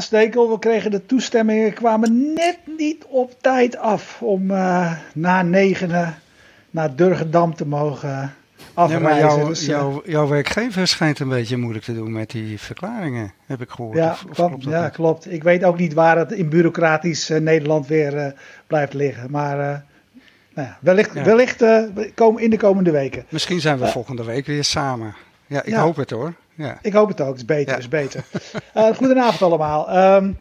Ja, Stekel, we kregen de toestemmingen, kwamen net niet op tijd af om uh, na negenen naar Durgedam te mogen afreizen. maar jouw, dus, jouw, werkgever schijnt een beetje moeilijk te doen met die verklaringen, heb ik gehoord. Ja, Of- of klopt, ja niet? klopt. Ik weet ook niet waar het in bureaucratisch eh, Nederland weer eh, blijft liggen. Maar eh, nou ja, wellicht, wellicht eh, in de komende weken. Misschien zijn we volgende week weer samen. Ja, ik Ja. hoop het hoor. Ja. Ik hoop het ook, het is beter, Ja. is beter. Eh, goedenavond allemaal. Ehm,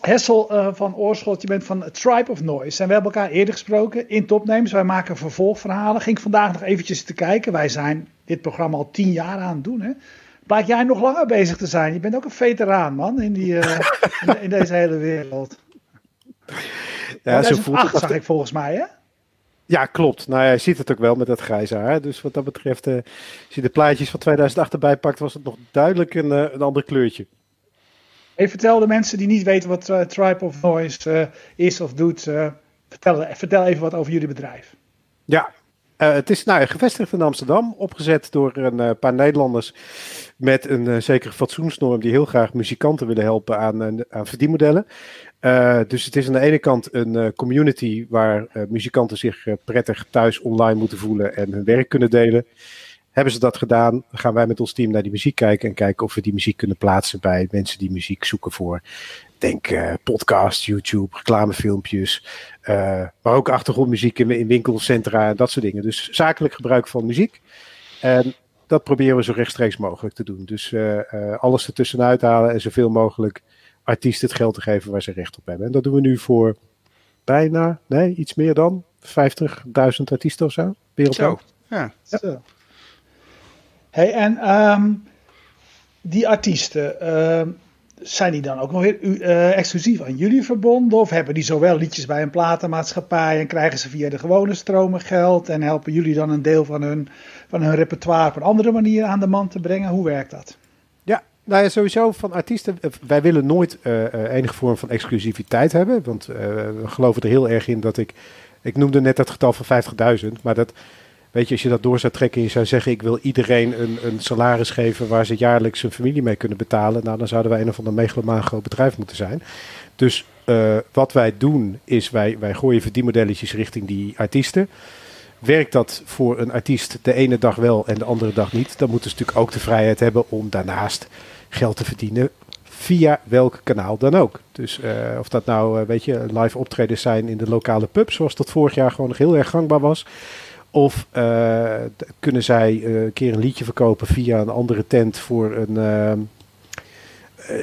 Hessel eh, van Oorschot, je bent van Tribe of Noise. En we hebben elkaar eerder gesproken in Topnames. Wij maken vervolgverhalen. Ging ik vandaag nog eventjes te kijken. Wij zijn dit programma al tien jaar aan het doen. Hè? Blijkt jij nog langer bezig te zijn. Je bent ook een veteraan, man, in, die, eh, in, in deze hele wereld. Ja, zo voelt 2008 het. zag ik volgens mij, hè? Ja, klopt. Nou ja, je ziet het ook wel met dat grijze haar. Dus wat dat betreft, eh, als je de plaatjes van 2008 erbij pakt, was het nog duidelijk een, eh, een ander kleurtje. Hey, vertel de mensen die niet weten wat eh, Tribe of Noise is of doet. vertel, vertel even wat over jullie bedrijf. Ja, eh, het is nou, gevestigd in Amsterdam, opgezet door een eh, paar Nederlanders met een eh, zekere fatsoensnorm die heel graag muzikanten willen helpen aan, aan verdienmodellen. Dus het is aan de ene kant een community waar muzikanten zich prettig thuis online moeten voelen en hun werk kunnen delen. Hebben ze dat gedaan, gaan wij met ons team naar die muziek kijken en kijken of we die muziek kunnen plaatsen bij mensen die muziek zoeken voor, denk eh podcast, YouTube, reclamefilmpjes, eh, maar ook achtergrondmuziek in, in winkelcentra en dat soort dingen. Dus zakelijk gebruik van muziek. En dat proberen we zo rechtstreeks mogelijk te doen. Dus eh, eh, alles ertussenuit halen en zoveel mogelijk artiesten het geld te geven waar ze recht op hebben. En dat doen we nu voor bijna, nee, iets meer dan 50.000 artiesten of zo. Wereldwijd. Zo, ja. Zo. Hey, en ehm, die artiesten, ehm, zijn die dan ook nog weer eh, exclusief aan jullie verbonden? Of hebben die zowel liedjes bij een platenmaatschappij en krijgen ze via de gewone stromen geld? En helpen jullie dan een deel van hun, van hun repertoire op een andere manier aan de man te brengen? Hoe werkt dat? Ja, nou ja, sowieso van artiesten. eh, Wij willen nooit eh, enige vorm van exclusiviteit hebben. Want eh, we geloven er heel erg in dat ik. Ik noemde net dat getal van 50.000. Maar dat. Weet je, als je dat door zou trekken en je zou zeggen: ik wil iedereen een, een salaris geven waar ze jaarlijks hun familie mee kunnen betalen. Nou, dan zouden wij een of ander megalomaan groot bedrijf moeten zijn. Dus eh, wat wij doen is: wij, wij gooien verdienmodelletjes richting die artiesten. Werkt dat voor een artiest de ene dag wel en de andere dag niet, dan moeten ze natuurlijk ook de vrijheid hebben om daarnaast geld te verdienen via welk kanaal dan ook. Dus eh, of dat nou, eh, weet je, live optredens zijn in de lokale pub, zoals dat vorig jaar gewoon nog heel erg gangbaar was. Of eh, kunnen zij eh, een keer een liedje verkopen via een andere tent voor een eh,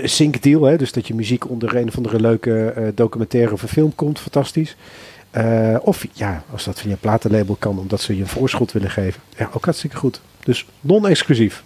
sync deal. Hè? Dus dat je muziek onder een of andere leuke documentaire of een film komt. Fantastisch. Of ja, als dat via een platenlabel kan, omdat ze je een voorschot willen geven. Ja, ook hartstikke goed. Dus non-exclusief.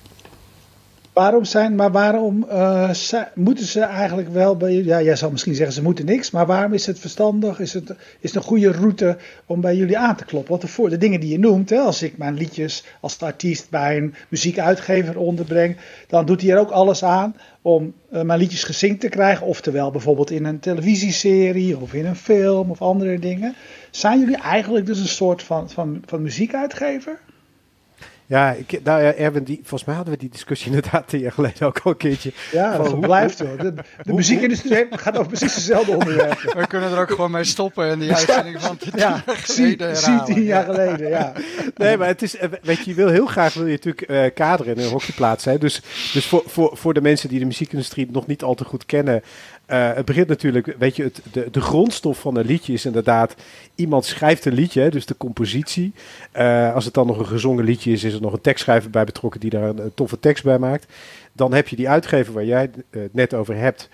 Waarom zijn, maar waarom eh, moeten ze eigenlijk wel bij? Ja, jij zal misschien zeggen ze moeten niks, maar waarom is het verstandig? Is het, is het een goede route om bij jullie aan te kloppen? Want de, voor, de dingen die je noemt, hè, als ik mijn liedjes als artiest bij een muziekuitgever onderbreng, dan doet hij er ook alles aan om eh, mijn liedjes gezinkt te krijgen. Oftewel bijvoorbeeld in een televisieserie of in een film of andere dingen. Zijn jullie eigenlijk dus een soort van, van, van muziekuitgever? Ja, ik, nou ja, Erwin, die, volgens mij hadden we die discussie inderdaad tien jaar geleden ook al een keertje. Ja, dat blijft wel. De, de muziekindustrie gaat over precies dezelfde onderwerpen. We kunnen er ook gewoon mee stoppen en die uitzending van tien Ja, jaar zie, geleden zie tien jaar geleden, ja. Nee, maar het is, eh, weet je, je wil heel graag wil je natuurlijk eh, kaderen in een hockeyplaats. Hè? Dus, dus voor, voor, voor de mensen die de muziekindustrie nog niet al te goed kennen. Eh, het begint natuurlijk, weet je, het, de, de grondstof van een liedje is inderdaad, iemand schrijft een liedje, dus de compositie. Eh, als het dan nog een gezongen liedje is, is er nog een tekstschrijver bij betrokken die daar een, toffe tekst bij maakt. Dan heb je die uitgever waar jij eh, het net over hebt,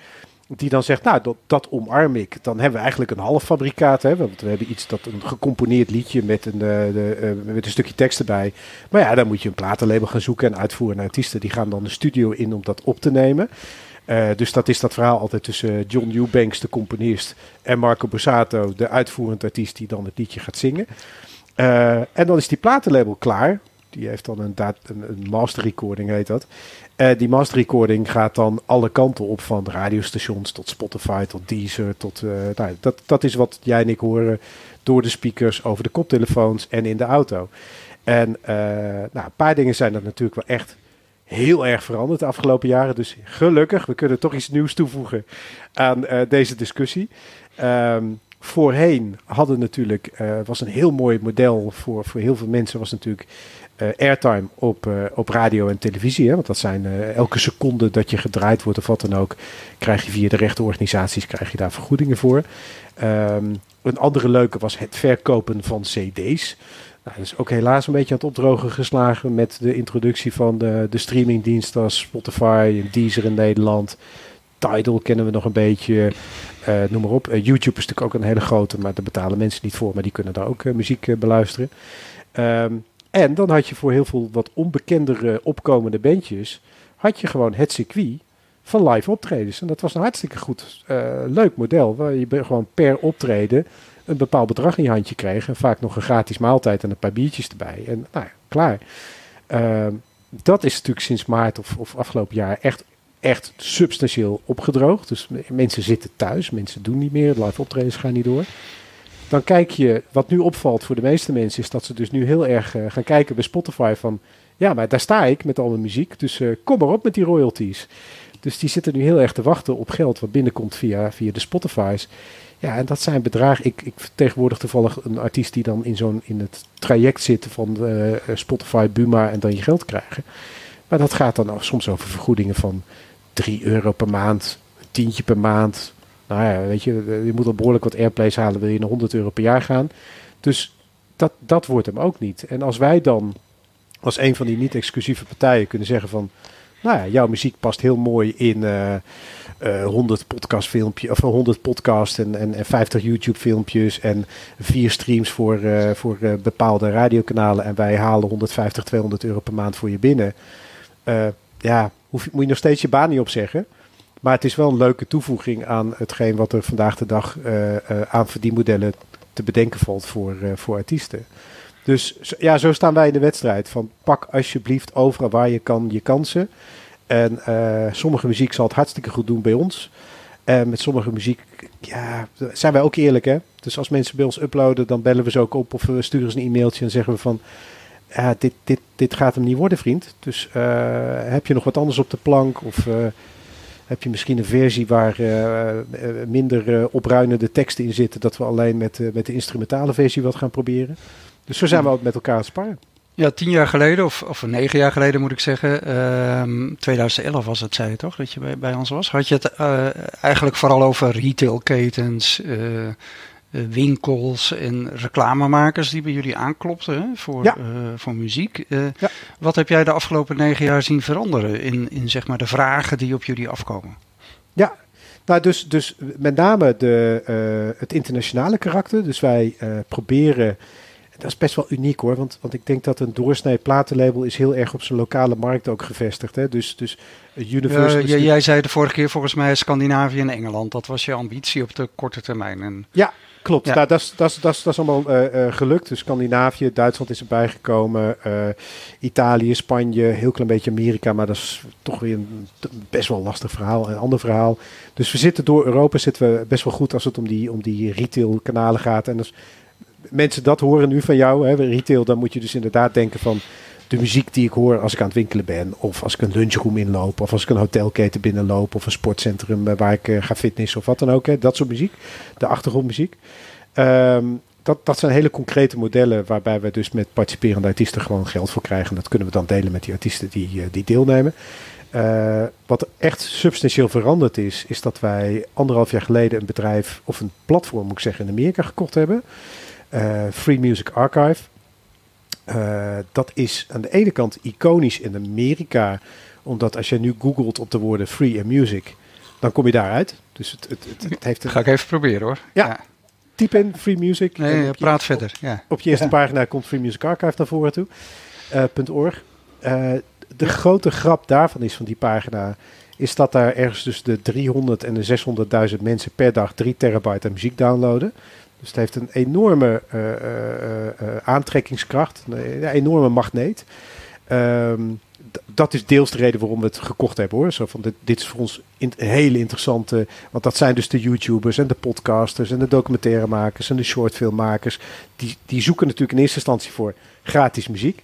die dan zegt, nou, dat, dat omarm ik. Dan hebben we eigenlijk een half fabrikaat, hè, want we hebben iets dat een gecomponeerd liedje met een, eh, de, eh, met een stukje tekst erbij. Maar ja, dan moet je een platenlabel gaan zoeken en uitvoeren artiesten. Die gaan dan de studio in om dat op te nemen. Eh, dus dat is dat verhaal altijd tussen John Eubanks, de componist, en Marco Borsato, de uitvoerend artiest die dan het liedje gaat zingen. Eh, en dan is die platenlabel klaar. Die heeft dan een, master recording, heet dat. Eh, die master recording gaat dan alle kanten op, van radiostations tot Spotify, tot Deezer. Tot, nou, dat, dat is wat jij en ik horen door de speakers, over de koptelefoons en in de auto. En nou, een paar dingen zijn er natuurlijk wel echt heel erg veranderd de afgelopen jaren. Dus gelukkig, we kunnen toch iets nieuws toevoegen aan uh, deze discussie. Um, voorheen hadden natuurlijk, uh, was een heel mooi model voor, voor heel veel mensen, was natuurlijk uh, airtime op, op radio en televisie. Hè? Want dat zijn elke seconde dat je gedraaid wordt of wat dan ook, krijg je via de rechtenorganisaties krijg je daar vergoedingen voor. Um, een andere leuke was het verkopen van CD's. Nou, dat is ook helaas een beetje aan het opdrogen geslagen met de introductie van de, de streamingdiensten als Spotify en Deezer in Nederland. Tidal kennen we nog een beetje. Uh, noem maar op. Uh, YouTube is natuurlijk ook een hele grote, maar daar betalen mensen niet voor, maar die kunnen daar ook uh, muziek beluisteren. Um, en dan had je voor heel veel wat onbekendere opkomende bandjes, had je gewoon het circuit van live optredens. En dat was een hartstikke goed, leuk model, waar je gewoon per optreden een bepaald bedrag in je handje kreeg. En vaak nog een gratis maaltijd en een paar biertjes erbij. En nou ja, klaar. Ehm, dat is natuurlijk sinds maart of, of afgelopen jaar echt echt substantieel opgedroogd. Dus mensen zitten thuis, mensen doen niet meer, live optredens gaan niet door. Dan kijk je, wat nu opvalt voor de meeste mensen, is dat ze dus nu heel erg uh, gaan kijken bij Spotify van, ja, maar daar sta ik met al mijn muziek, dus uh, kom maar op met die royalties. Dus die zitten nu heel erg te wachten op geld wat binnenkomt via, via de Spotify's. Ja, en dat zijn bedragen. Ik, ik vertegenwoordig toevallig een artiest die dan in, zo'n, in het traject zit van uh, Spotify, Buma en dan je geld krijgen. Maar dat gaat dan soms over vergoedingen van 3 euro per maand, een tientje per maand. Nou ja, weet je, je moet al behoorlijk wat airplays halen, wil je naar 100 euro per jaar gaan. Dus dat, dat wordt hem ook niet. En als wij dan als een van die niet-exclusieve partijen kunnen zeggen van... Nou ja, jouw muziek past heel mooi in uh, uh, 100 podcast filmpjes, of 100 podcast en, en, en 50 YouTube filmpjes en vier streams voor, uh, voor bepaalde radiokanalen en wij halen 150, 200 euro per maand voor je binnen. ja, moet je nog steeds je baan niet opzeggen. Maar het is wel een leuke toevoeging aan hetgeen wat er vandaag de dag aan verdienmodellen te bedenken valt voor, voor artiesten. Dus ja, zo staan wij in de wedstrijd. Van pak alsjeblieft overal waar je kan je kansen. En sommige muziek zal het hartstikke goed doen bij ons. En met sommige muziek, ja, zijn wij ook eerlijk hè. Dus als mensen bij ons uploaden, dan bellen we ze ook op of we sturen ze een e-mailtje en zeggen we van ja, dit, dit, dit gaat hem niet worden, vriend. Dus uh, heb je nog wat anders op de plank? Of uh, heb je misschien een versie waar minder opruinende teksten in zitten, dat we alleen met, met de instrumentale versie wat gaan proberen? Dus zo zijn we ook met elkaar aan het sparen. Ja, tien jaar geleden, of, of negen jaar geleden moet ik zeggen, uh, 2011 was het, zei je toch, dat je bij, bij ons was. Had je het eigenlijk vooral over retailketens, eh, winkels en reclamemakers die bij jullie aanklopten hè, voor, ja. voor muziek. Ja. Wat heb jij de afgelopen negen jaar zien veranderen in, in zeg maar de vragen die op jullie afkomen? Ja, nou dus, dus met name de, het internationale karakter. Dus wij proberen, dat is best wel uniek hoor, want, want ik denk dat een doorsnee platenlabel is heel erg op zijn lokale markt ook gevestigd. Hè? Dus, dus Universal... jij zei de vorige keer volgens mij Scandinavië en Engeland. Dat was je ambitie op de korte termijn. En... Ja, Klopt, ja. Nou, dat, is, dat, is, dat, is, dat is allemaal uh, uh, gelukt. Dus Scandinavië, Duitsland is erbij gekomen, Italië, Spanje, heel klein beetje Amerika, maar dat is toch weer een best wel lastig verhaal, een ander verhaal. Dus we zitten door Europa zitten we best wel goed als het om die, om die retail kanalen gaat. En als mensen dat horen nu van jou, hè, retail, dan moet je dus inderdaad denken van de muziek die ik hoor als ik aan het winkelen ben. Of als ik een lunchroom inloop. Of als ik een hotelketen binnenloop. Of een sportcentrum eh, waar ik uh, ga fitnessen of wat dan ook. Hè. Dat soort muziek. De achtergrondmuziek. Um, dat, dat zijn hele concrete modellen waarbij we dus met participerende artiesten gewoon geld voor krijgen. Dat kunnen we dan delen met die artiesten die, uh, die deelnemen. Wat echt substantieel veranderd is, is dat wij anderhalf jaar geleden een bedrijf, of een platform moet ik zeggen, in Amerika gekocht hebben. Uh, Free Music Archive. Uh, dat is aan de ene kant iconisch in Amerika, omdat als je nu googelt op de woorden free and music, dan kom je daaruit. Dus het, het, het, het heeft een... Ga ik even proberen hoor. Ja. ja. Typ in free music. Nee, je, praat verder. Ja. Op je eerste ja. pagina komt Free Music Archive naar voren toe. Uh, .org. Uh, de grote grap daarvan is van die pagina is dat daar ergens tussen de 300 en de 600.000 mensen per dag 3 terabyte aan muziek downloaden. Dus het heeft een enorme uh, uh, uh, aantrekkingskracht, een enorme magneet. Um, dat is deels de reden waarom we het gekocht hebben hoor. Zo van dit, dit is voor ons hele interessante. Want dat zijn dus de YouTubers en de podcasters en de documentairemakers en de shortfilmmakers. Die, die zoeken natuurlijk in eerste instantie voor gratis muziek.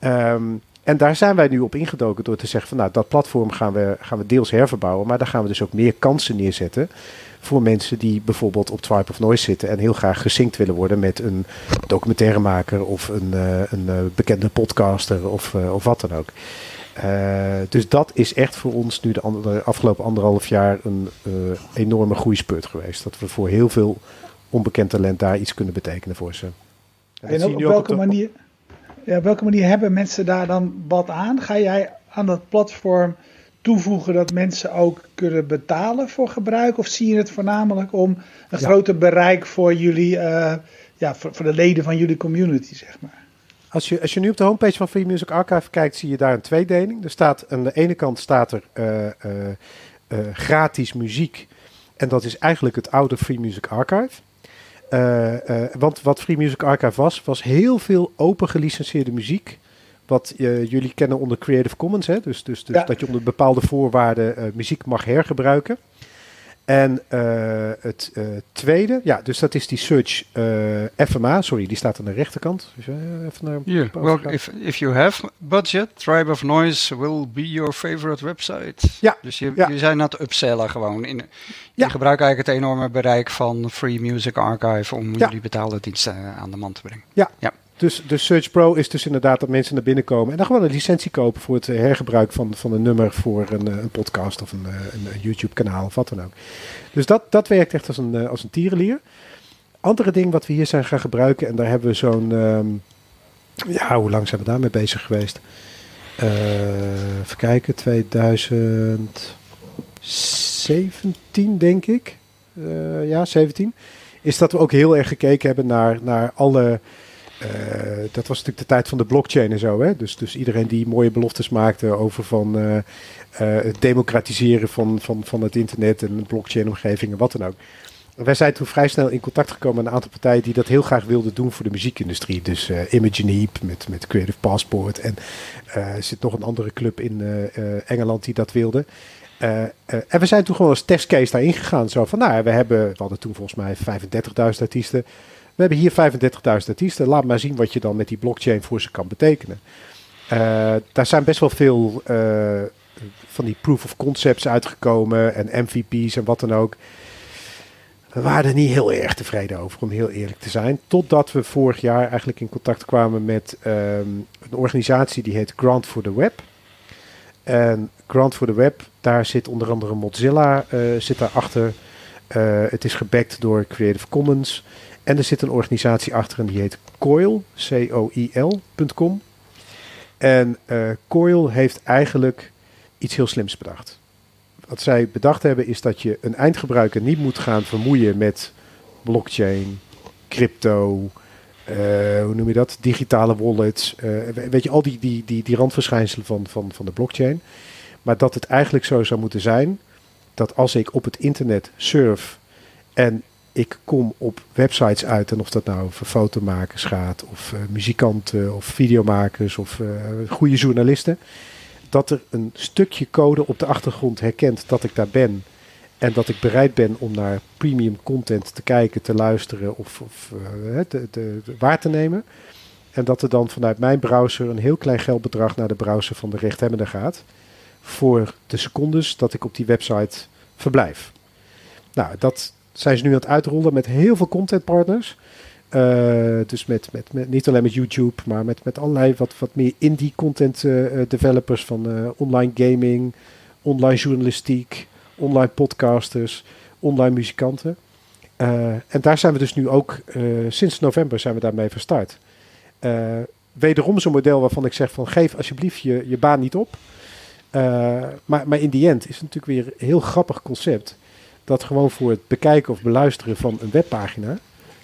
Um, En daar zijn wij nu op ingedoken door te zeggen van nou, dat platform gaan we, gaan we deels herverbouwen. Maar daar gaan we dus ook meer kansen neerzetten voor mensen die bijvoorbeeld op Tribe of Noise zitten en heel graag gezinkt willen worden met een documentairemaker of een, uh, een uh, bekende podcaster of, uh, of wat dan ook. dus dat is echt voor ons nu de, andere, afgelopen anderhalf jaar een enorme groeispurt geweest. Dat we voor heel veel onbekend talent daar iets kunnen betekenen voor ze. En, en op, op welke manier? Ja, op welke manier hebben mensen daar dan wat aan? Ga jij aan dat platform toevoegen dat mensen ook kunnen betalen voor gebruik? Of zie je het voornamelijk om een groter bereik voor jullie, uh, ja, voor, voor, de leden van jullie community, zeg maar? Als je, als je nu op de homepage van Free Music Archive kijkt, zie je daar een tweedeling. Er staat aan de ene kant staat er uh, uh, gratis muziek. En dat is eigenlijk het oude Free Music Archive. Want wat Free Music Archive was, was heel veel open gelicenseerde muziek wat uh, jullie kennen onder Creative Commons. Hè? Dus, dus, dus dat je onder bepaalde voorwaarden uh, muziek mag hergebruiken. En uh, het tweede, ja, dus dat is die search FMA. Sorry, die staat aan de rechterkant. Even naar yeah, well, if, if you have budget, Tribe of Noise will be your favorite website. Ja. Dus je, ja. je zijn aan het upsellen gewoon. In, je ja. gebruikt eigenlijk het enorme bereik van Free Music Archive om ja. jullie betaalde diensten aan de man te brengen. Ja, ja. Dus de Search Pro is dus inderdaad dat mensen naar binnen komen en dan gewoon een licentie kopen voor het eh, hergebruik van, van een nummer voor een, eh, een podcast of een, eh, een YouTube-kanaal of wat dan ook. Dus dat, dat werkt echt als een, als een tierenlier. Andere ding wat we hier zijn gaan gebruiken, en daar hebben we zo'n. Um, ja, hoe lang zijn we daarmee bezig geweest? Uh, even kijken, 2017 denk ik. Ja, 17. Is dat we ook heel erg gekeken hebben naar, naar alle uh, dat was natuurlijk de tijd van de blockchain en zo. Hè? Dus, dus iedereen die mooie beloftes maakte over van, uh, uh, het democratiseren van, van, van het internet en blockchain-omgeving en wat dan ook. wij zijn toen vrij snel in contact gekomen met een aantal partijen die dat heel graag wilden doen voor de muziekindustrie. Dus Imogen Heap met, met Creative Passport. En er zit nog een andere club in Engeland die dat wilde. en we zijn toen gewoon als testcase daarin gegaan. Zo van, nou, we hebben, we hadden toen volgens mij 35.000 artiesten. We hebben hier 35.000 artiesten. Laat maar zien wat je dan met die blockchain voor ze kan betekenen. Uh, daar zijn best wel veel uh, van die proof of concepts uitgekomen en MVP's en wat dan ook. We waren er niet heel erg tevreden over, om heel eerlijk te zijn. Totdat we vorig jaar eigenlijk in contact kwamen met um, een organisatie die heet Grant for the Web. En Grant for the Web, daar zit onder andere Mozilla uh, zit daarachter. het is gebackt door Creative Commons. En er zit een organisatie achter en die heet Coil, C-O-I-L.com. En uh, Coil heeft eigenlijk iets heel slims bedacht. Wat zij bedacht hebben is dat je een eindgebruiker niet moet gaan vermoeien met blockchain, crypto, uh, hoe noem je dat? Digitale wallets. Uh, weet je, al die, die, die, die randverschijnselen van, van, van de blockchain. Maar dat het eigenlijk zo zou moeten zijn dat als ik op het internet surf en ik kom op websites uit, en of dat nou voor fotomakers gaat, of uh, muzikanten, of videomakers, of uh, goede journalisten, dat er een stukje code op de achtergrond herkent dat ik daar ben. En dat ik bereid ben om naar premium content te kijken, te luisteren of, of uh, te, te, waar te nemen. En dat er dan vanuit mijn browser een heel klein geldbedrag naar de browser van de rechthebbende gaat. Voor de secondes dat ik op die website verblijf. Nou, dat, zijn ze nu aan het uitrollen met heel veel content partners. Uh, dus met, met, met, niet alleen met YouTube, maar met, met allerlei wat, wat meer indie content uh, developers van online gaming, online journalistiek, online podcasters, online muzikanten. en daar zijn we dus nu ook, sinds november zijn we daarmee van start. wederom zo'n model waarvan ik zeg van geef alsjeblieft je, je baan niet op. maar, maar in die end is het natuurlijk weer een heel grappig concept dat gewoon voor het bekijken of beluisteren van een webpagina,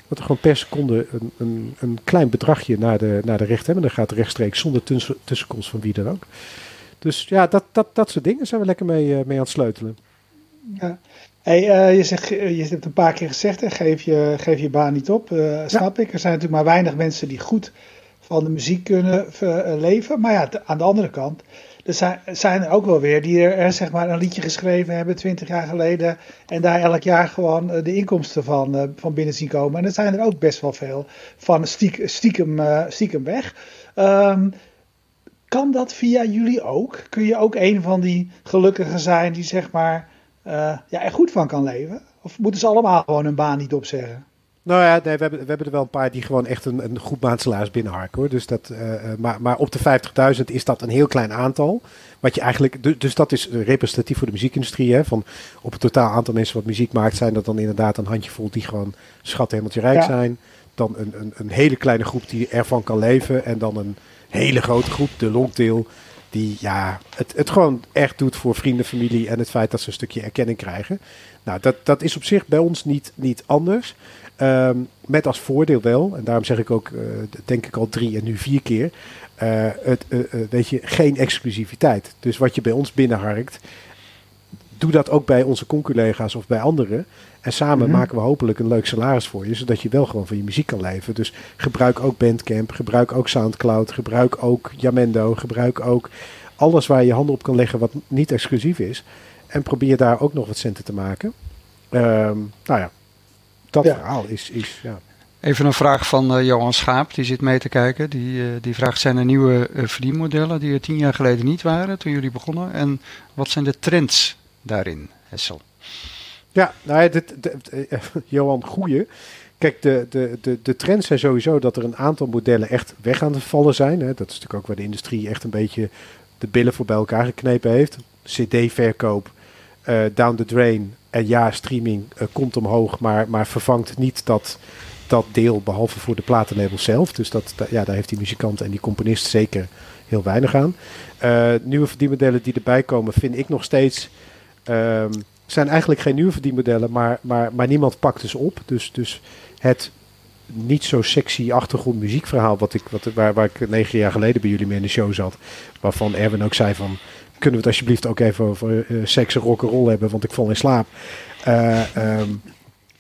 dat er gewoon per seconde een, een, een klein bedragje naar de, naar de rechthebbende gaat rechtstreeks zonder tussen, tussenkomst van wie dan ook. Dus ja, dat, dat, dat soort dingen zijn we lekker mee, uh, mee aan het sleutelen. Ja. Hey, uh, je, zegt, je hebt een paar keer gezegd, hè, geef, je, geef je baan niet op. Uh, snap ik. Er zijn natuurlijk maar weinig mensen die goed van de muziek kunnen leven. Maar ja, aan de andere kant, er zijn, er ook wel weer die er, zeg maar een liedje geschreven hebben twintig jaar geleden. En daar elk jaar gewoon eh, de inkomsten van, uh, van binnen zien komen. En er zijn er ook best wel veel van stiek, stiekem, uh, stiekem weg. Um, kan dat via jullie ook? Kun je ook een van die gelukkigen zijn die zeg maar ja, er goed van kan leven? Of moeten ze allemaal gewoon hun baan niet opzeggen? Nou ja, nee, we, hebben, we hebben er wel een paar die gewoon echt een, een goed maandsalaris binnenharken hoor. Dus dat, uh, maar, maar op de 50.000 is dat een heel klein aantal. Wat je eigenlijk, dus dat is representatief voor de muziekindustrie. Hè, van op het totaal aantal mensen wat muziek maakt, zijn dat dan inderdaad een handjevol die gewoon schat hemeltje rijk zijn. Dan een, een, een hele kleine groep die ervan kan leven. En dan een hele grote groep, de longtail, die ja, het, het gewoon echt doet voor vrienden, familie en het feit dat ze een stukje erkenning krijgen. Nou, dat, dat is op zich bij ons niet, niet anders. Um, met als voordeel wel, en daarom zeg ik ook, uh, denk ik al drie en nu vier keer, uh, het, uh, weet je, geen exclusiviteit. Dus wat je bij ons binnenharkt, doe dat ook bij onze conculega's of bij anderen. En samen -hmm. maken we hopelijk een leuk salaris voor je, zodat je wel gewoon van je muziek kan leven. Dus gebruik ook Bandcamp, gebruik ook Soundcloud, gebruik ook Jamendo, gebruik ook alles waar je je handen op kan leggen wat niet exclusief is. En probeer daar ook nog wat centen te maken. Um, nou ja, dat ja. verhaal is, is ja. Even een vraag van uh, Johan Schaap, die zit mee te kijken. Die, uh, die vraagt, zijn er nieuwe uh, verdienmodellen die er tien jaar geleden niet waren toen jullie begonnen? En wat zijn de trends daarin, Hessel? Ja, nou ja, dit, dit, Johan, goeie. Kijk, de, de, de, de trends zijn sowieso dat er een aantal modellen echt weg aan het vallen zijn. Hè. Dat is natuurlijk ook waar de industrie echt een beetje de billen voor bij elkaar geknepen heeft. CD-verkoop, down the drain. En ja, streaming komt omhoog, maar, maar vervangt niet dat dat deel, behalve voor de platenlabel zelf. Dus dat, ja, daar heeft die muzikant en die componist zeker heel weinig aan. Uh, nieuwe verdienmodellen die erbij komen, vind ik nog steeds. Um, zijn eigenlijk geen nieuwe verdienmodellen, maar, maar, maar niemand pakt ze op. Dus, dus het niet zo sexy achtergrondmuziekverhaal, wat ik, wat, waar, waar ik negen jaar geleden bij jullie mee in de show zat. Waarvan Erwin ook zei van, kunnen we het alsjeblieft ook even over uh, seks en rock'n'roll hebben, want ik val in slaap. Uh, um,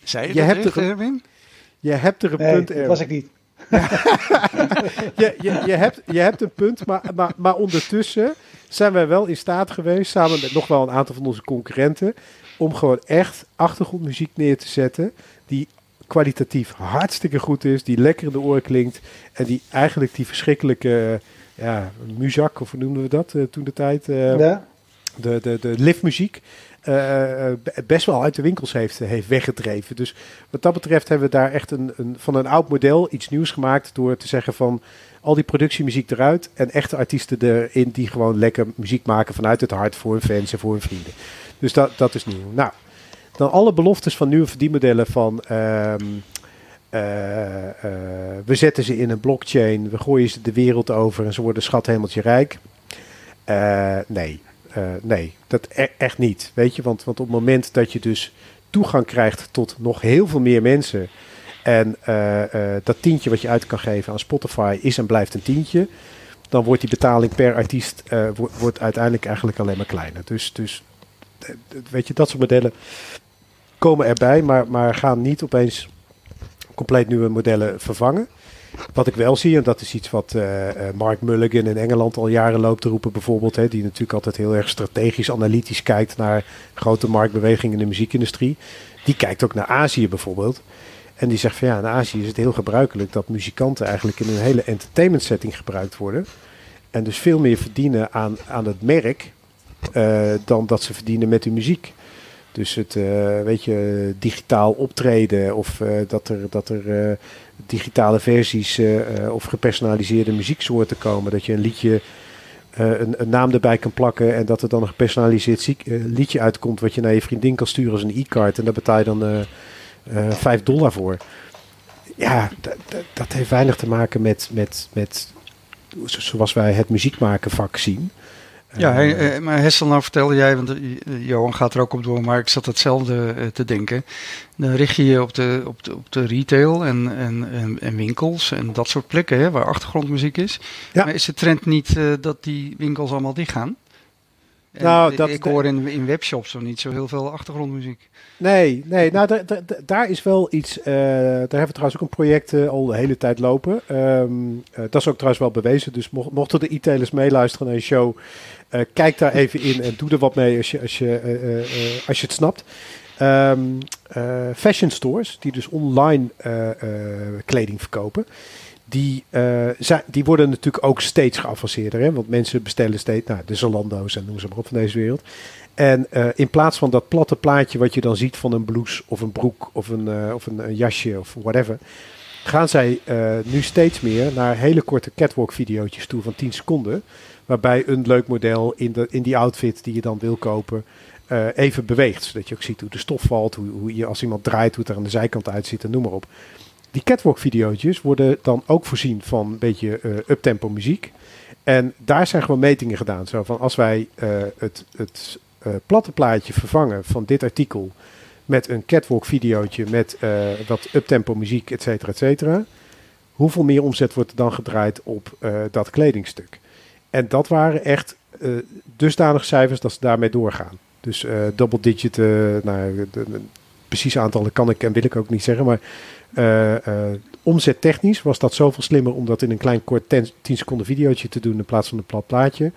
zei je, je hebt echt, Erwin? Je hebt er een nee, punt, dat was ik niet. je, je, je, hebt, je hebt een punt, maar, maar, maar ondertussen zijn wij wel in staat geweest, samen met nog wel een aantal van onze concurrenten, om gewoon echt achtergrondmuziek neer te zetten die kwalitatief hartstikke goed is, die lekker in de oren klinkt en die eigenlijk die verschrikkelijke ja, muzak, of hoe noemden we dat uh, toen de tijd? Ja. De, de, de liftmuziek. Uh, best wel uit de winkels heeft, heeft weggedreven. Dus wat dat betreft hebben we daar echt een, een, van een oud model iets nieuws gemaakt door te zeggen van al die productiemuziek eruit en echte artiesten erin die gewoon lekker muziek maken vanuit het hart voor hun fans en voor hun vrienden. Dus dat, dat is nieuw. Nou, dan alle beloftes van nieuwe verdienmodellen van um, uh, we zetten ze in een blockchain, we gooien ze de wereld over en ze worden schat hemeltje rijk. nee, uh, nee, dat e echt niet. Weet je, want, want op het moment dat je dus toegang krijgt tot nog heel veel meer mensen. En dat tientje wat je uit kan geven aan Spotify is en blijft een tientje. Dan wordt die betaling per artiest wordt uiteindelijk eigenlijk alleen maar kleiner. Dus, dus weet je, dat soort modellen komen erbij, maar, maar gaan niet opeens compleet nieuwe modellen vervangen. Wat ik wel zie, en dat is iets wat uh, Mark Mulligan in Engeland al jaren loopt te roepen, bijvoorbeeld, hè, die natuurlijk altijd heel erg strategisch, analytisch kijkt naar grote marktbewegingen in de muziekindustrie. Die kijkt ook naar Azië bijvoorbeeld. En die zegt van ja, in Azië is het heel gebruikelijk dat muzikanten eigenlijk in een hele entertainment setting gebruikt worden. En dus veel meer verdienen aan, aan het merk uh, dan dat ze verdienen met hun muziek. Dus het, uh, weet je, digitaal optreden of uh, dat er, dat er digitale versies of gepersonaliseerde muzieksoorten komen. Dat je een liedje, een, een, naam erbij kan plakken en dat er dan een gepersonaliseerd liedje uitkomt wat je naar je vriendin kan sturen als een e-card. En daar betaal je dan 5 dollar voor. Ja, dat heeft weinig te maken met, met, met zoals wij het muziekmaken vak zien. Ja, hij, maar Hessel, nou vertelde jij, want Johan gaat er ook op door, maar ik zat hetzelfde te denken. Dan richt je je op de, op de, op de retail en, en, en, en winkels en dat soort plekken hè, waar achtergrondmuziek is. Ja. Maar is de trend niet uh, dat die winkels allemaal dichtgaan? En nou, dat, ik hoor in, in webshops zo niet zo heel veel achtergrondmuziek. Nee, nee nou, da, da, daar is wel iets. Uh, daar hebben we trouwens ook een project uh, al de hele tijd lopen. Um, uh, dat is ook trouwens wel bewezen. Dus mocht, mochten de e-tailers meeluisteren naar een show, kijk daar even in en doe er wat mee als je, als je, als je het snapt. Um, fashion stores, die dus online kleding verkopen die, uh, die worden natuurlijk ook steeds geavanceerder. Hè? Want mensen bestellen steeds, nou, de Zalando's en noem ze maar op van deze wereld. En in plaats van dat platte plaatje wat je dan ziet van een blouse of een broek of een, of een, een, jasje of whatever, gaan zij nu steeds meer naar hele korte catwalk video's toe van 10 seconden. Waarbij een leuk model in, de, in die outfit die je dan wil kopen, even beweegt. Zodat je ook ziet hoe de stof valt, hoe, hoe je als iemand draait, hoe het er aan de zijkant uitziet en noem maar op. Die catwalk video's worden dan ook voorzien van een beetje uh, uptempo muziek. En daar zijn gewoon metingen gedaan. Zo van als wij uh, het, het platte plaatje vervangen van dit artikel met een catwalk videootje met wat uptempo muziek, et cetera, et cetera. Hoeveel meer omzet wordt er dan gedraaid op dat kledingstuk? En dat waren echt dusdanige cijfers dat ze daarmee doorgaan. Dus double digit, nou, de, de, precieze aantallen kan ik en wil ik ook niet zeggen, maar uh, uh, omzettechnisch was dat zoveel slimmer om dat in een klein kort 10 seconden videootje te doen in plaats van een plat plaatje.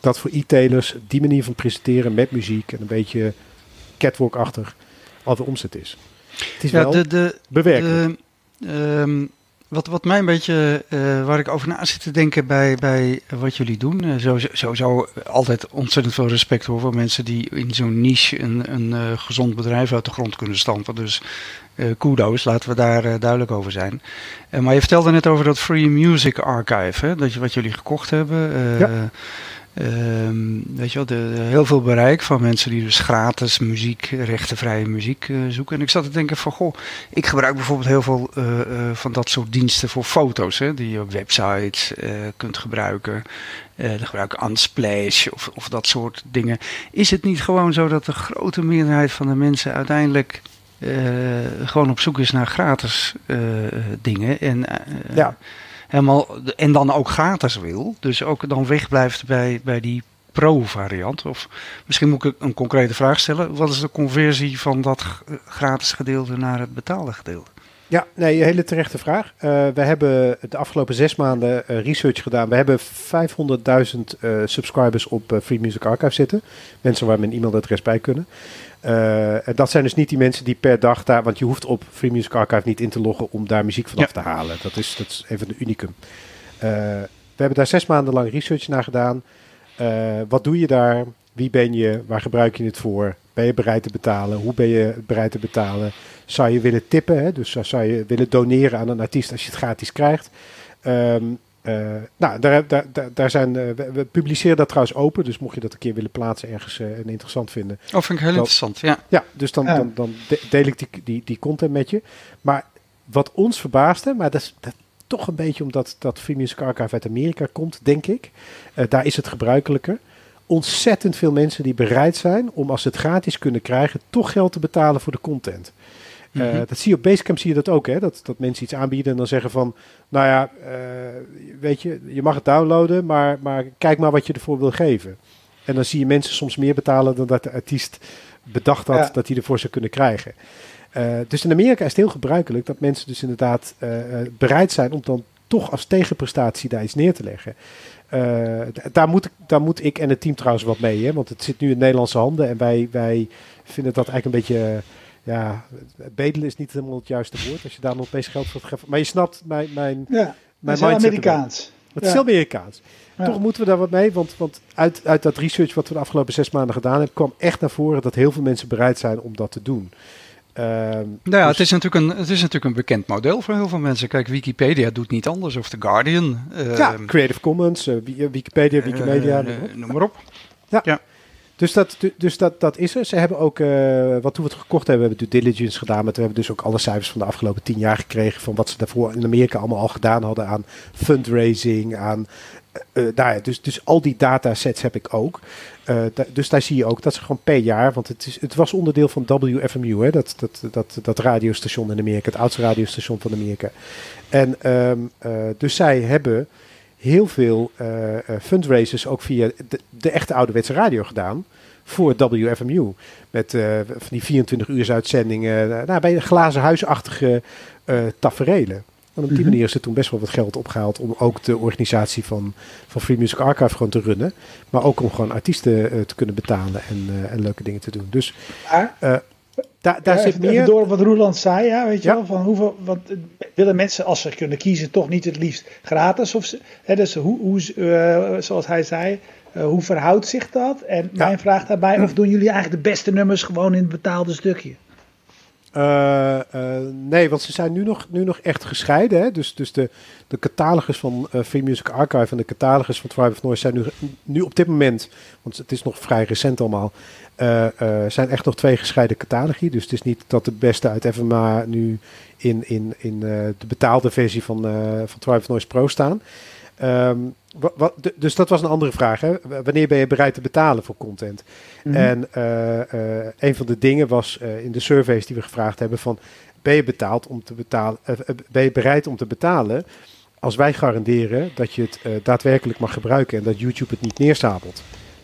Dat voor e-tailers die manier van presenteren met muziek en een beetje catwalk-achtig alweer omzet is. Het is ja, wel de, de, bewerkelijk. De, um, wat, wat mij een beetje, uh, waar ik over na zit te denken bij, bij wat jullie doen. Uh, sowieso, sowieso altijd ontzettend veel respect hoor voor mensen die in zo'n niche een, een uh, gezond bedrijf uit de grond kunnen stampen. Dus kudo's, laten we daar duidelijk over zijn. maar je vertelde net over dat Free Music Archive, hè, dat je, wat jullie gekocht hebben. Ja. Um, weet je wel, de, heel veel bereik van mensen die dus gratis muziek, rechtenvrije muziek uh, zoeken. En ik zat te denken van, goh, ik gebruik bijvoorbeeld heel veel uh, uh, van dat soort diensten voor foto's, hè, die je op websites kunt gebruiken. dan gebruik ik Unsplash of, of dat soort dingen. Is het niet gewoon zo dat de grote meerderheid van de mensen uiteindelijk gewoon op zoek is naar gratis dingen? En, ja helemaal, en dan ook gratis wil. Dus ook dan wegblijft bij, bij die pro-variant. Of misschien moet ik een concrete vraag stellen. Wat is de conversie van dat gratis gedeelte naar het betaalde gedeelte? Ja, nee, een hele terechte vraag. Uh, we hebben de afgelopen zes maanden uh, research gedaan. We hebben 500.000 uh, subscribers op Free Music Archive zitten. Mensen waar mijn e-mailadres bij kunnen. Uh, dat zijn dus niet die mensen die per dag daar, want je hoeft op Free Music Archive niet in te loggen om daar muziek vanaf te halen. Dat is, dat is even een unicum. Uh, we hebben daar zes maanden lang research naar gedaan. Uh, wat doe je daar? Wie ben je? Waar gebruik je het voor? Ben je bereid te betalen? Hoe ben je bereid te betalen? Zou je willen tippen? Hè? Dus zou je willen doneren aan een artiest als je het gratis krijgt? Um, uh, nou, daar, daar, daar zijn, uh, we, publiceren dat trouwens open, dus mocht je dat een keer willen plaatsen ergens uh, en interessant vinden. Oh, vind ik heel interessant, ja. Ja, dus dan, dan, dan deel ik die, die, die content met je. Maar wat ons verbaasde, maar dat is dat, toch een beetje omdat dat Free Music Archive uit Amerika komt, denk ik. daar is het gebruikelijker. Ontzettend veel mensen die bereid zijn om als ze het gratis kunnen krijgen, toch geld te betalen voor de content. Uh, Dat zie je op Basecamp zie je dat ook, hè? Dat, dat mensen iets aanbieden en dan zeggen van, nou ja, uh, weet je, je mag het downloaden, maar, maar kijk maar wat je ervoor wil geven. En dan zie je mensen soms meer betalen dan dat de artiest bedacht had ja. dat hij ervoor zou kunnen krijgen. Uh, dus in Amerika is het heel gebruikelijk dat mensen dus inderdaad bereid zijn om dan toch als tegenprestatie daar iets neer te leggen. daar, moet, daar moet ik en het team trouwens wat mee, hè? want het zit nu in Nederlandse handen en wij, wij vinden dat eigenlijk een beetje ja, bedelen is niet helemaal het juiste woord. Als je daar nog opeens geld voor geeft. Maar je snapt mijn, mijn, ja, mijn mindset. Amerikaans. Het is ja. Amerikaans. Ja. Toch moeten we daar wat mee, want, want uit, uit dat research wat we de afgelopen zes maanden gedaan hebben, kwam echt naar voren dat heel veel mensen bereid zijn om dat te doen. Uh, nou ja, dus... het, is natuurlijk een, het is natuurlijk een bekend model voor heel veel mensen. Kijk, Wikipedia doet niet anders, of The Guardian. Uh, ja, Creative Commons, uh, Wikipedia, Wikimedia. noem maar op. Ja. ja. Dus, dat, dus dat, dat is er. Ze hebben ook, uh, wat toen we het gekocht hebben, we hebben due diligence gedaan. Maar we hebben dus ook alle cijfers van de afgelopen tien jaar gekregen. Van wat ze daarvoor in Amerika allemaal al gedaan hadden aan fundraising. Aan, uh, nou ja, dus, dus al die datasets heb ik ook. Dus daar zie je ook dat ze gewoon per jaar, want het, is, het was onderdeel van WFMU, hè, dat, dat, dat, dat radiostation in Amerika, het oudste radiostation van Amerika. En um, dus zij hebben heel veel uh, fundraisers ook via de, de, echte ouderwetse radio gedaan. Voor WFMU. Met uh, van die 24 uur uitzendingen. nou, bij glazen huisachtige taferelen. En op die -hmm. manier is er toen best wel wat geld opgehaald om ook de organisatie van, van Free Music Archive gewoon te runnen. Maar ook om gewoon artiesten te kunnen betalen en, en leuke dingen te doen. Dus, maar, daar, daar Ja, zit meer... door wat Roeland zei, ja, weet je Ja. wel, van hoeveel, want willen mensen, als ze kunnen kiezen, toch niet het liefst gratis? Of, ze- hè, dus hoe, hoe, eh, zoals hij zei, eh, hoe verhoudt zich dat? En Ja. mijn vraag daarbij, of doen jullie eigenlijk de beste nummers gewoon in het betaalde stukje? Eh, eh, nee, want ze zijn nu nog, nu nog echt gescheiden. Hè? Dus, dus de, de catalogus van eh Free Music Archive en de catalogus van Tribe of Noise zijn nu, nu op dit moment, want het is nog vrij recent allemaal, zijn echt nog twee gescheiden catalogi. Dus het is niet dat de beste uit FMA nu in, in, in de betaalde versie van, van Tribe of Noise Pro staan. Ehm, wa- wa- d- dus dat was een andere vraag. Hè? Wanneer ben je bereid te betalen voor content? Mhm. En eh, eh, een van de dingen was eh, in de surveys die we gevraagd hebben van ben je betaald om te betalen, ben je bereid om te betalen als wij garanderen dat je het daadwerkelijk mag gebruiken en dat YouTube het niet neersabelt.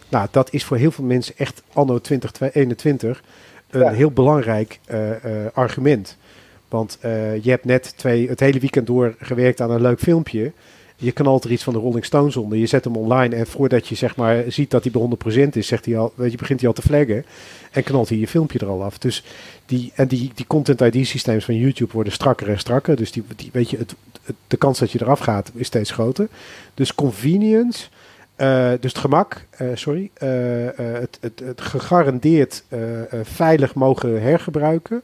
Nou, dat is voor heel veel mensen echt anno 2021 een Ja. heel belangrijk argument. Want je hebt net twee, het hele weekend door gewerkt aan een leuk filmpje. Je knalt er iets van de Rolling Stones onder. Je zet hem online en voordat je zeg maar ziet dat hij bij 100% is, zegt hij al, weet je, begint hij al te flaggen. En knalt hij je filmpje er al af. Dus die, en die, die content ID systems van YouTube worden strakker en strakker. Dus die, weet je, het, de kans dat je eraf gaat is steeds groter. Dus convenience, eh, dus het gemak, eh, sorry, eh, het, het, gegarandeerd veilig mogen hergebruiken.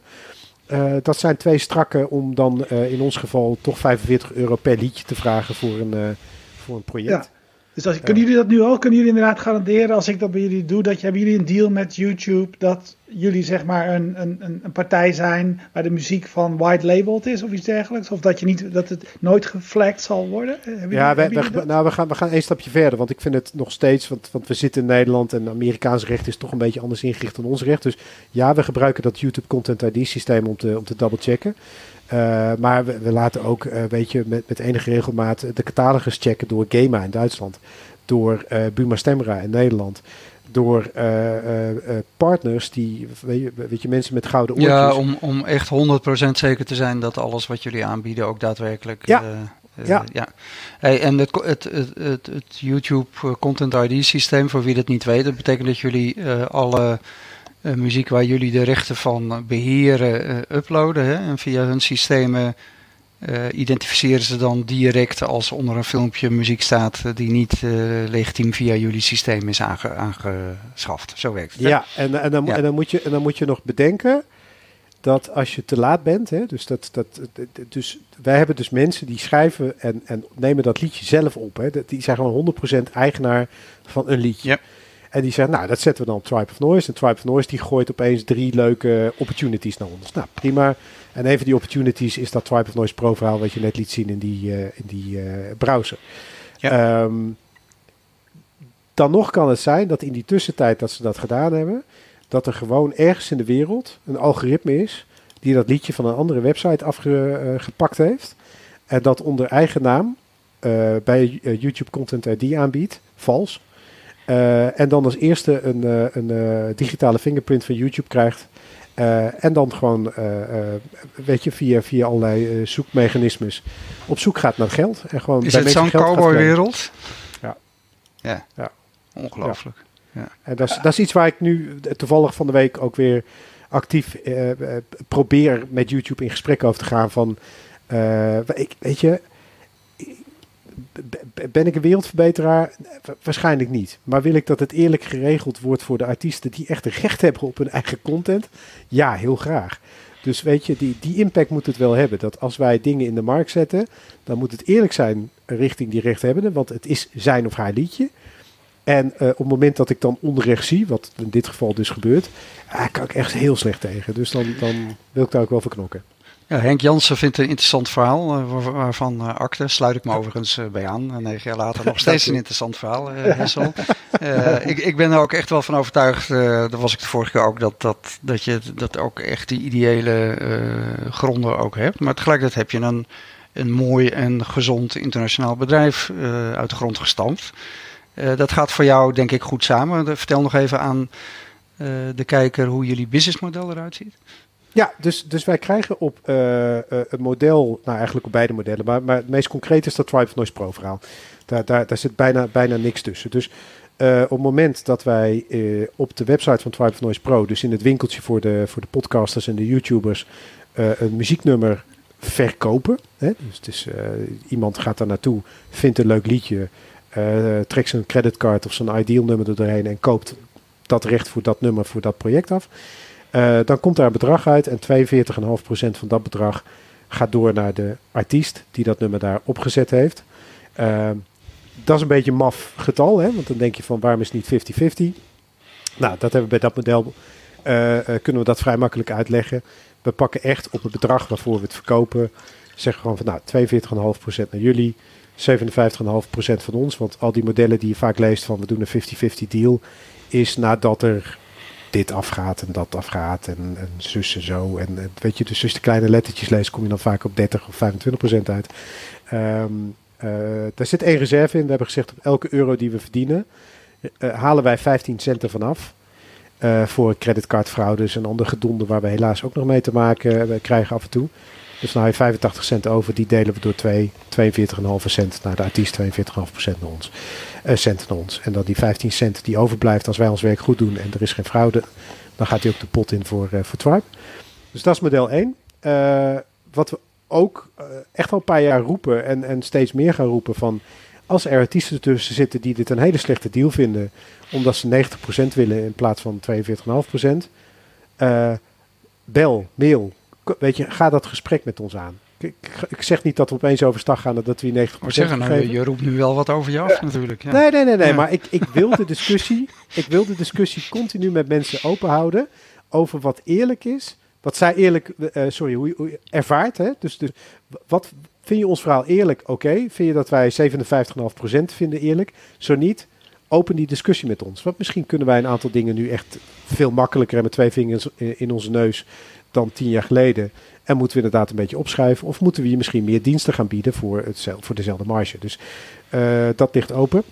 Eh, dat zijn twee strakken om dan eh, in ons geval toch 45 euro per liedje te vragen voor een, eh, voor een project. Dus als, kunnen jullie dat nu ook? Kunnen jullie inderdaad garanderen als ik dat bij jullie doe? Dat hebben jullie een deal met YouTube dat jullie zeg maar een, een, een, partij zijn waar de muziek van white labeled is of iets dergelijks? Of dat, je niet, dat het nooit geflagd zal worden? Eh, Hebben Ja, jullie- dat? nou, we, gaan, we gaan één stapje verder. Want ik vind het nog steeds, want, want we zitten in Nederland en Amerikaans recht is toch een beetje anders ingericht dan ons recht. Dus ja, we gebruiken dat YouTube Content ID systeem om te, om te double-checken. Eh, maar we, we laten ook, eh, weet je, met, met enige regelmaat de catalogus checken door Gema in Duitsland. Door eh, Buma Stemra in Nederland. Door partners die, weet je, weet je, mensen met gouden oortjes. Ja, om, om echt 100% zeker te zijn dat alles wat jullie aanbieden ook daadwerkelijk. Ja. Ja. ja. Hey, en het, het, het, het, YouTube Content ID systeem, voor wie dat niet weet, dat betekent dat jullie alle eh, muziek waar jullie de rechten van beheren eh, uploaden. Hè, en via hun systemen eh, identificeren ze dan direct als onder een filmpje muziek staat die niet legitiem via jullie systeem is aange, aangeschaft. Zo werkt het. hè? Ja, en, en, dan, Ja. en, dan moet je, en dan moet je nog bedenken dat als je te laat bent, hè, dus, dat, dat, dus wij hebben dus mensen die schrijven en, en nemen dat liedje zelf op. Hè, die zijn gewoon 100% eigenaar van een liedje. Ja. En die zeggen, nou, dat zetten we dan op Tribe of Noise. En Tribe of Noise die gooit opeens drie leuke opportunities naar ons. Nou, prima. En een van die opportunities is dat Tribe of Noise Pro wat je net liet zien in die, eh, in die eh, browser. Ehm, dan nog kan het zijn dat in die tussentijd dat ze dat gedaan hebben, dat er gewoon ergens in de wereld een algoritme is die dat liedje van een andere website afgepakt heeft. En dat onder eigen naam eh, bij eh, YouTube Content ID aanbiedt, vals. Eh, en dan als eerste een, eh, een eh, digitale fingerprint van YouTube krijgt. En dan gewoon, weet je, via, via allerlei zoekmechanismes op zoek gaat naar geld. En gewoon Is bij het zo'n cowboywereld? Ja. Ja. Ja. Ongelooflijk. En dat is, dat is iets waar ik nu toevallig van de week ook weer actief probeer met YouTube in gesprek over te gaan. Van, ik, weet je, ben ik een wereldverbeteraar? Wa- Waarschijnlijk niet. Maar wil ik dat het eerlijk geregeld wordt voor de artiesten die echt recht hebben op hun eigen content? Ja, heel graag. Dus weet je, die, die impact moet het wel hebben. Dat als wij dingen in de markt zetten, dan moet het eerlijk zijn richting die rechthebbende. Want het is zijn of haar liedje. En eh, op het moment dat ik dan onrecht zie, wat in dit geval dus gebeurt, ah, kan ik echt heel slecht tegen. Dus dan, dan wil ik daar ook wel voor knokken. Ja, Henk Jansen vindt een interessant verhaal, eh, waar- waarvan eh akte sluit ik me overigens eh, bij aan. En negen jaar later nog steeds een interessant verhaal, Hessel. Ik, ik ben er ook echt wel van overtuigd, daar was ik de vorige keer ook, dat, dat, dat je dat ook echt die ideële gronden ook hebt. Maar tegelijkertijd heb je een, een mooi en gezond internationaal bedrijf uit de grond gestampt. Dat gaat voor jou denk ik goed samen. Vertel nog even aan de kijker hoe jullie businessmodel eruit ziet. Ja, dus, dus wij krijgen op uh, het model, nou eigenlijk op beide modellen, maar, maar het meest concreet is dat Tribe Noise Pro verhaal. Daar, daar, daar zit bijna, bijna niks tussen. Dus uh, op het moment dat wij op de website van Tribe Noise Pro, dus in het winkeltje voor de, voor de podcasters en de YouTubers, een muzieknummer verkopen. Hè? Dus het is, iemand gaat daar naartoe, vindt een leuk liedje, trekt zijn creditcard of zijn ideal nummer er doorheen en koopt dat recht voor dat nummer voor dat project af. Uh, dan komt daar een bedrag uit en 42,5% van dat bedrag gaat door naar de artiest die dat nummer daar opgezet heeft. Uh, dat is een beetje een maf getal, hè? want dan denk je van waarom is het niet 50-50? Nou, dat hebben we bij dat model, uh, kunnen we dat vrij makkelijk uitleggen. We pakken echt op het bedrag waarvoor we het verkopen, zeggen gewoon van nou 42,5% naar jullie, 57,5% van ons. Want al die modellen die je vaak leest van we doen een 50-50 deal, is nadat er dit afgaat en dat afgaat en, en zus en zo. En weet je, dus als je de kleine lettertjes leest, kom je dan vaak op 30 of 25 procent uit. Um, uh, daar zit één reserve in. We hebben gezegd, op elke euro die we verdienen, uh, halen wij 15 cent ervan af. Uh, voor creditcardfraudes en andere gedonde waar we helaas ook nog mee te maken krijgen af en toe. Dus dan je 85 cent over, die delen we door 2, 42,5 cent naar de artiest, 42,5 procent naar ons uh, cent naar ons. En dan die 15 cent die overblijft als wij ons werk goed doen en er is geen fraude, dan gaat hij ook de pot in voor, uh, voor. Dus dat is model 1. Uh, eh, wat we ook echt al een paar jaar roepen en, en steeds meer gaan roepen van als er artiesten tussen zitten die dit een hele slechte deal vinden, omdat ze 90% willen in plaats van 42,5%, bel, mail, weet je, ga dat gesprek met ons aan ik, ik, zeg niet dat we opeens overstag gaan dat we 90% maar zeggen, nou, je roept nu wel wat over je af natuurlijk. Ja. Nee, nee, nee, nee maar ik, ik, wil de discussie, ik wil de discussie continu met mensen open houden over wat eerlijk is. Wat zij eerlijk, uh, sorry, hoe, hoe ervaart. Hè? Dus, dus wat vind je ons verhaal eerlijk? Oké. Vind je dat wij 57,5% vinden eerlijk? Zo niet, open die discussie met ons. Want misschien kunnen wij een aantal dingen nu echt veel makkelijker en met twee vingers in onze neus dan tien jaar geleden. En moeten we inderdaad een beetje opschuiven? Of moeten we je misschien meer diensten gaan bieden voor, hetzelfde, voor dezelfde marge? Dus uh, dat ligt open.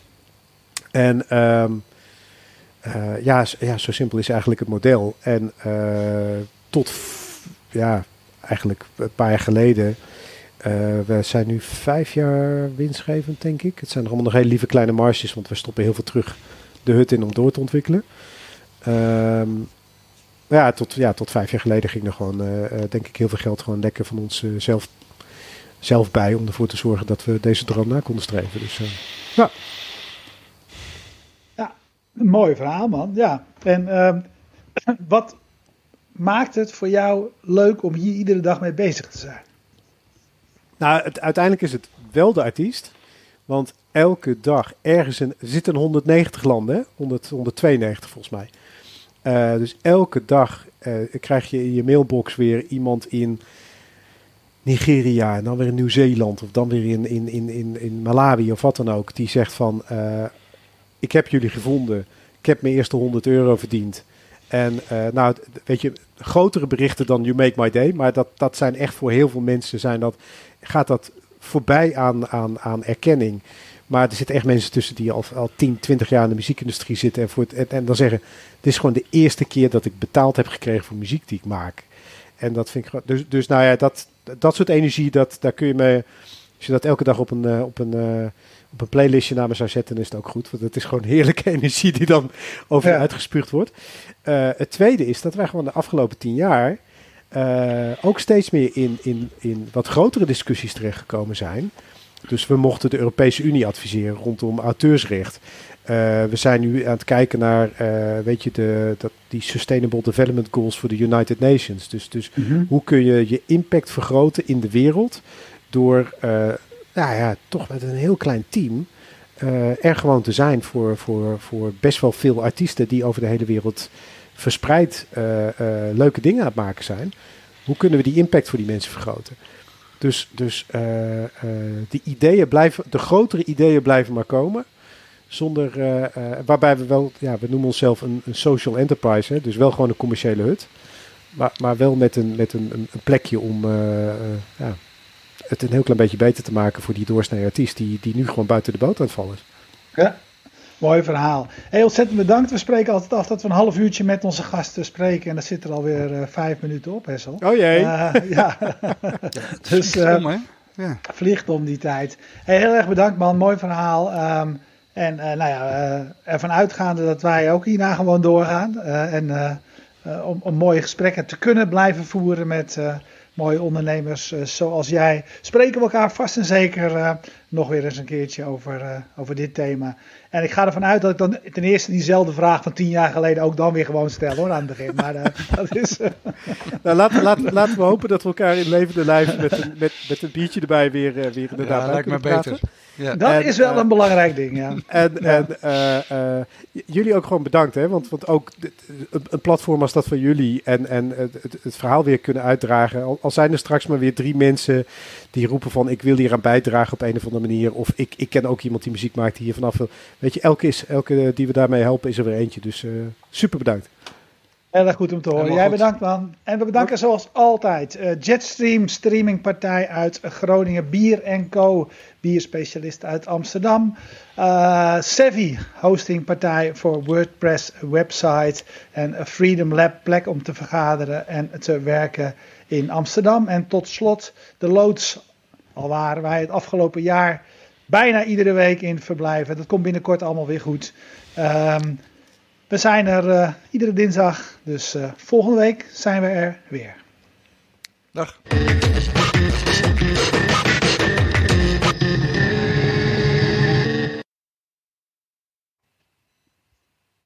En um, uh, ja, ja, zo simpel is eigenlijk het model. En uh, tot ja, eigenlijk een paar jaar geleden. we zijn nu vijf jaar winstgevend, denk ik. Het zijn allemaal nog hele lieve kleine marges, want we stoppen heel veel terug de hut in om door te ontwikkelen. Um, ja, tot, ja, tot vijf jaar geleden ging er gewoon, uh, denk ik, heel veel geld gewoon lekker van ons uh, zelf, zelf bij. Om ervoor te zorgen dat we deze droom na konden streven. Dus ja. Ja, een mooi verhaal man. Ja, en ehm, wat maakt het voor jou leuk om hier iedere dag mee bezig te zijn? Nou, het, uiteindelijk is het wel de artiest. Want elke dag ergens in, er zitten 190 landen, hè? 100, 192 volgens mij. Uh, dus elke dag uh, krijg je in je mailbox weer iemand in Nigeria, en dan weer in Nieuw-Zeeland of dan weer in, in, in, in, in Malawi of wat dan ook, die zegt van uh, ik heb jullie gevonden, ik heb mijn eerste 100 euro verdiend. En nou, weet je, grotere berichten dan You Make My Day, maar dat, dat zijn echt voor heel veel mensen zijn dat, gaat dat voorbij aan, aan, aan erkenning. Maar er zitten echt mensen tussen die al, al 10, 20 jaar in de muziekindustrie zitten. En, voor het, en, dan zeggen, dit is gewoon de eerste keer dat ik betaald heb gekregen voor muziek die ik maak. En dat vind ik dus, dus nou ja, dat, dat soort energie, dat, daar kun je me, als je dat elke dag op een, uh, op een, uh, op een playlistje naar me zou zetten, dan is het ook goed. Want het is gewoon heerlijke energie die dan over je uitgespuugd wordt. Uh, het tweede is dat wij gewoon de afgelopen tien jaar ook steeds meer in, in, in wat grotere discussies terechtgekomen zijn. Dus we mochten de Europese Unie adviseren rondom auteursrecht. Uh, we zijn nu aan het kijken naar, uh, weet je, de, dat, die Sustainable Development Goals voor de United Nations. Dus, dus mm-hmm. hoe kun je je impact vergroten in de wereld door, uh, nou ja, toch met een heel klein team er gewoon te zijn voor, voor, voor best wel veel artiesten die over de hele wereld verspreid leuke dingen aan het maken zijn. Hoe kunnen we die impact voor die mensen vergroten? Dus, dus uh, ideeën blijven, de grotere ideeën blijven maar komen. Zonder, uh, waarbij we wel, ja, we noemen onszelf een, een social enterprise, hè, dus wel gewoon een commerciële hut. Maar, maar wel met een, met een, een plekje om ja, het een heel klein beetje beter te maken voor die doorsnee artiest die, die nu gewoon buiten de boot aan het vallen is. Ja, Mooi verhaal. Heel ontzettend bedankt. We spreken altijd af dat we een half uurtje met onze gasten spreken. En dat zit er alweer uh, vijf minuten op, Hessel. Oh jee. Uh, ja. dus uh, om, ja. vliegt om die tijd. Hey, heel erg bedankt man. Mooi verhaal. Um, en nou ja, ervan uitgaande dat wij ook hierna gewoon doorgaan. en om, om mooie gesprekken te kunnen blijven voeren met mooie ondernemers uh, zoals jij. Spreken we elkaar vast en zeker uh, nog weer eens een keertje over, uh, over dit thema. En ik ga ervan uit dat ik dan ten eerste diezelfde vraag van tien jaar geleden ook dan weer gewoon stel hoor aan het begin. Maar dat is. nou, laten, laten, laten we hopen dat we elkaar in levende lijf met een, met, met een biertje erbij weer, weer inderdaad ja, lijkt me beter. Ja. Dat en, is wel een belangrijk ding, ja. En, ja. en jullie ook gewoon bedankt, hè? Want, want ook een platform als dat van jullie en, en het, het, verhaal weer kunnen uitdragen. Al, al, zijn er straks maar weer drie mensen die roepen van ik wil hier aan bijdragen op een of andere manier. Of ik, ik ken ook iemand die muziek maakt die hier vanaf wil. Weet je, elke, is, elke die we daarmee helpen is er weer eentje. Dus super bedankt. Heel erg goed om te horen. Jij bedankt man. En we bedanken zoals altijd uh, Jetstream, streamingpartij uit Groningen, Bier Co, bierspecialist uit Amsterdam. Uh, Sevi, hostingpartij voor WordPress website. En Freedom Lab, plek om te vergaderen en te werken in Amsterdam. En tot slot de loods, al waren wij het afgelopen jaar bijna iedere week in verblijven. Dat komt binnenkort allemaal weer goed. Um, we zijn er uh, iedere dinsdag, dus uh, volgende week zijn we er weer. Dag.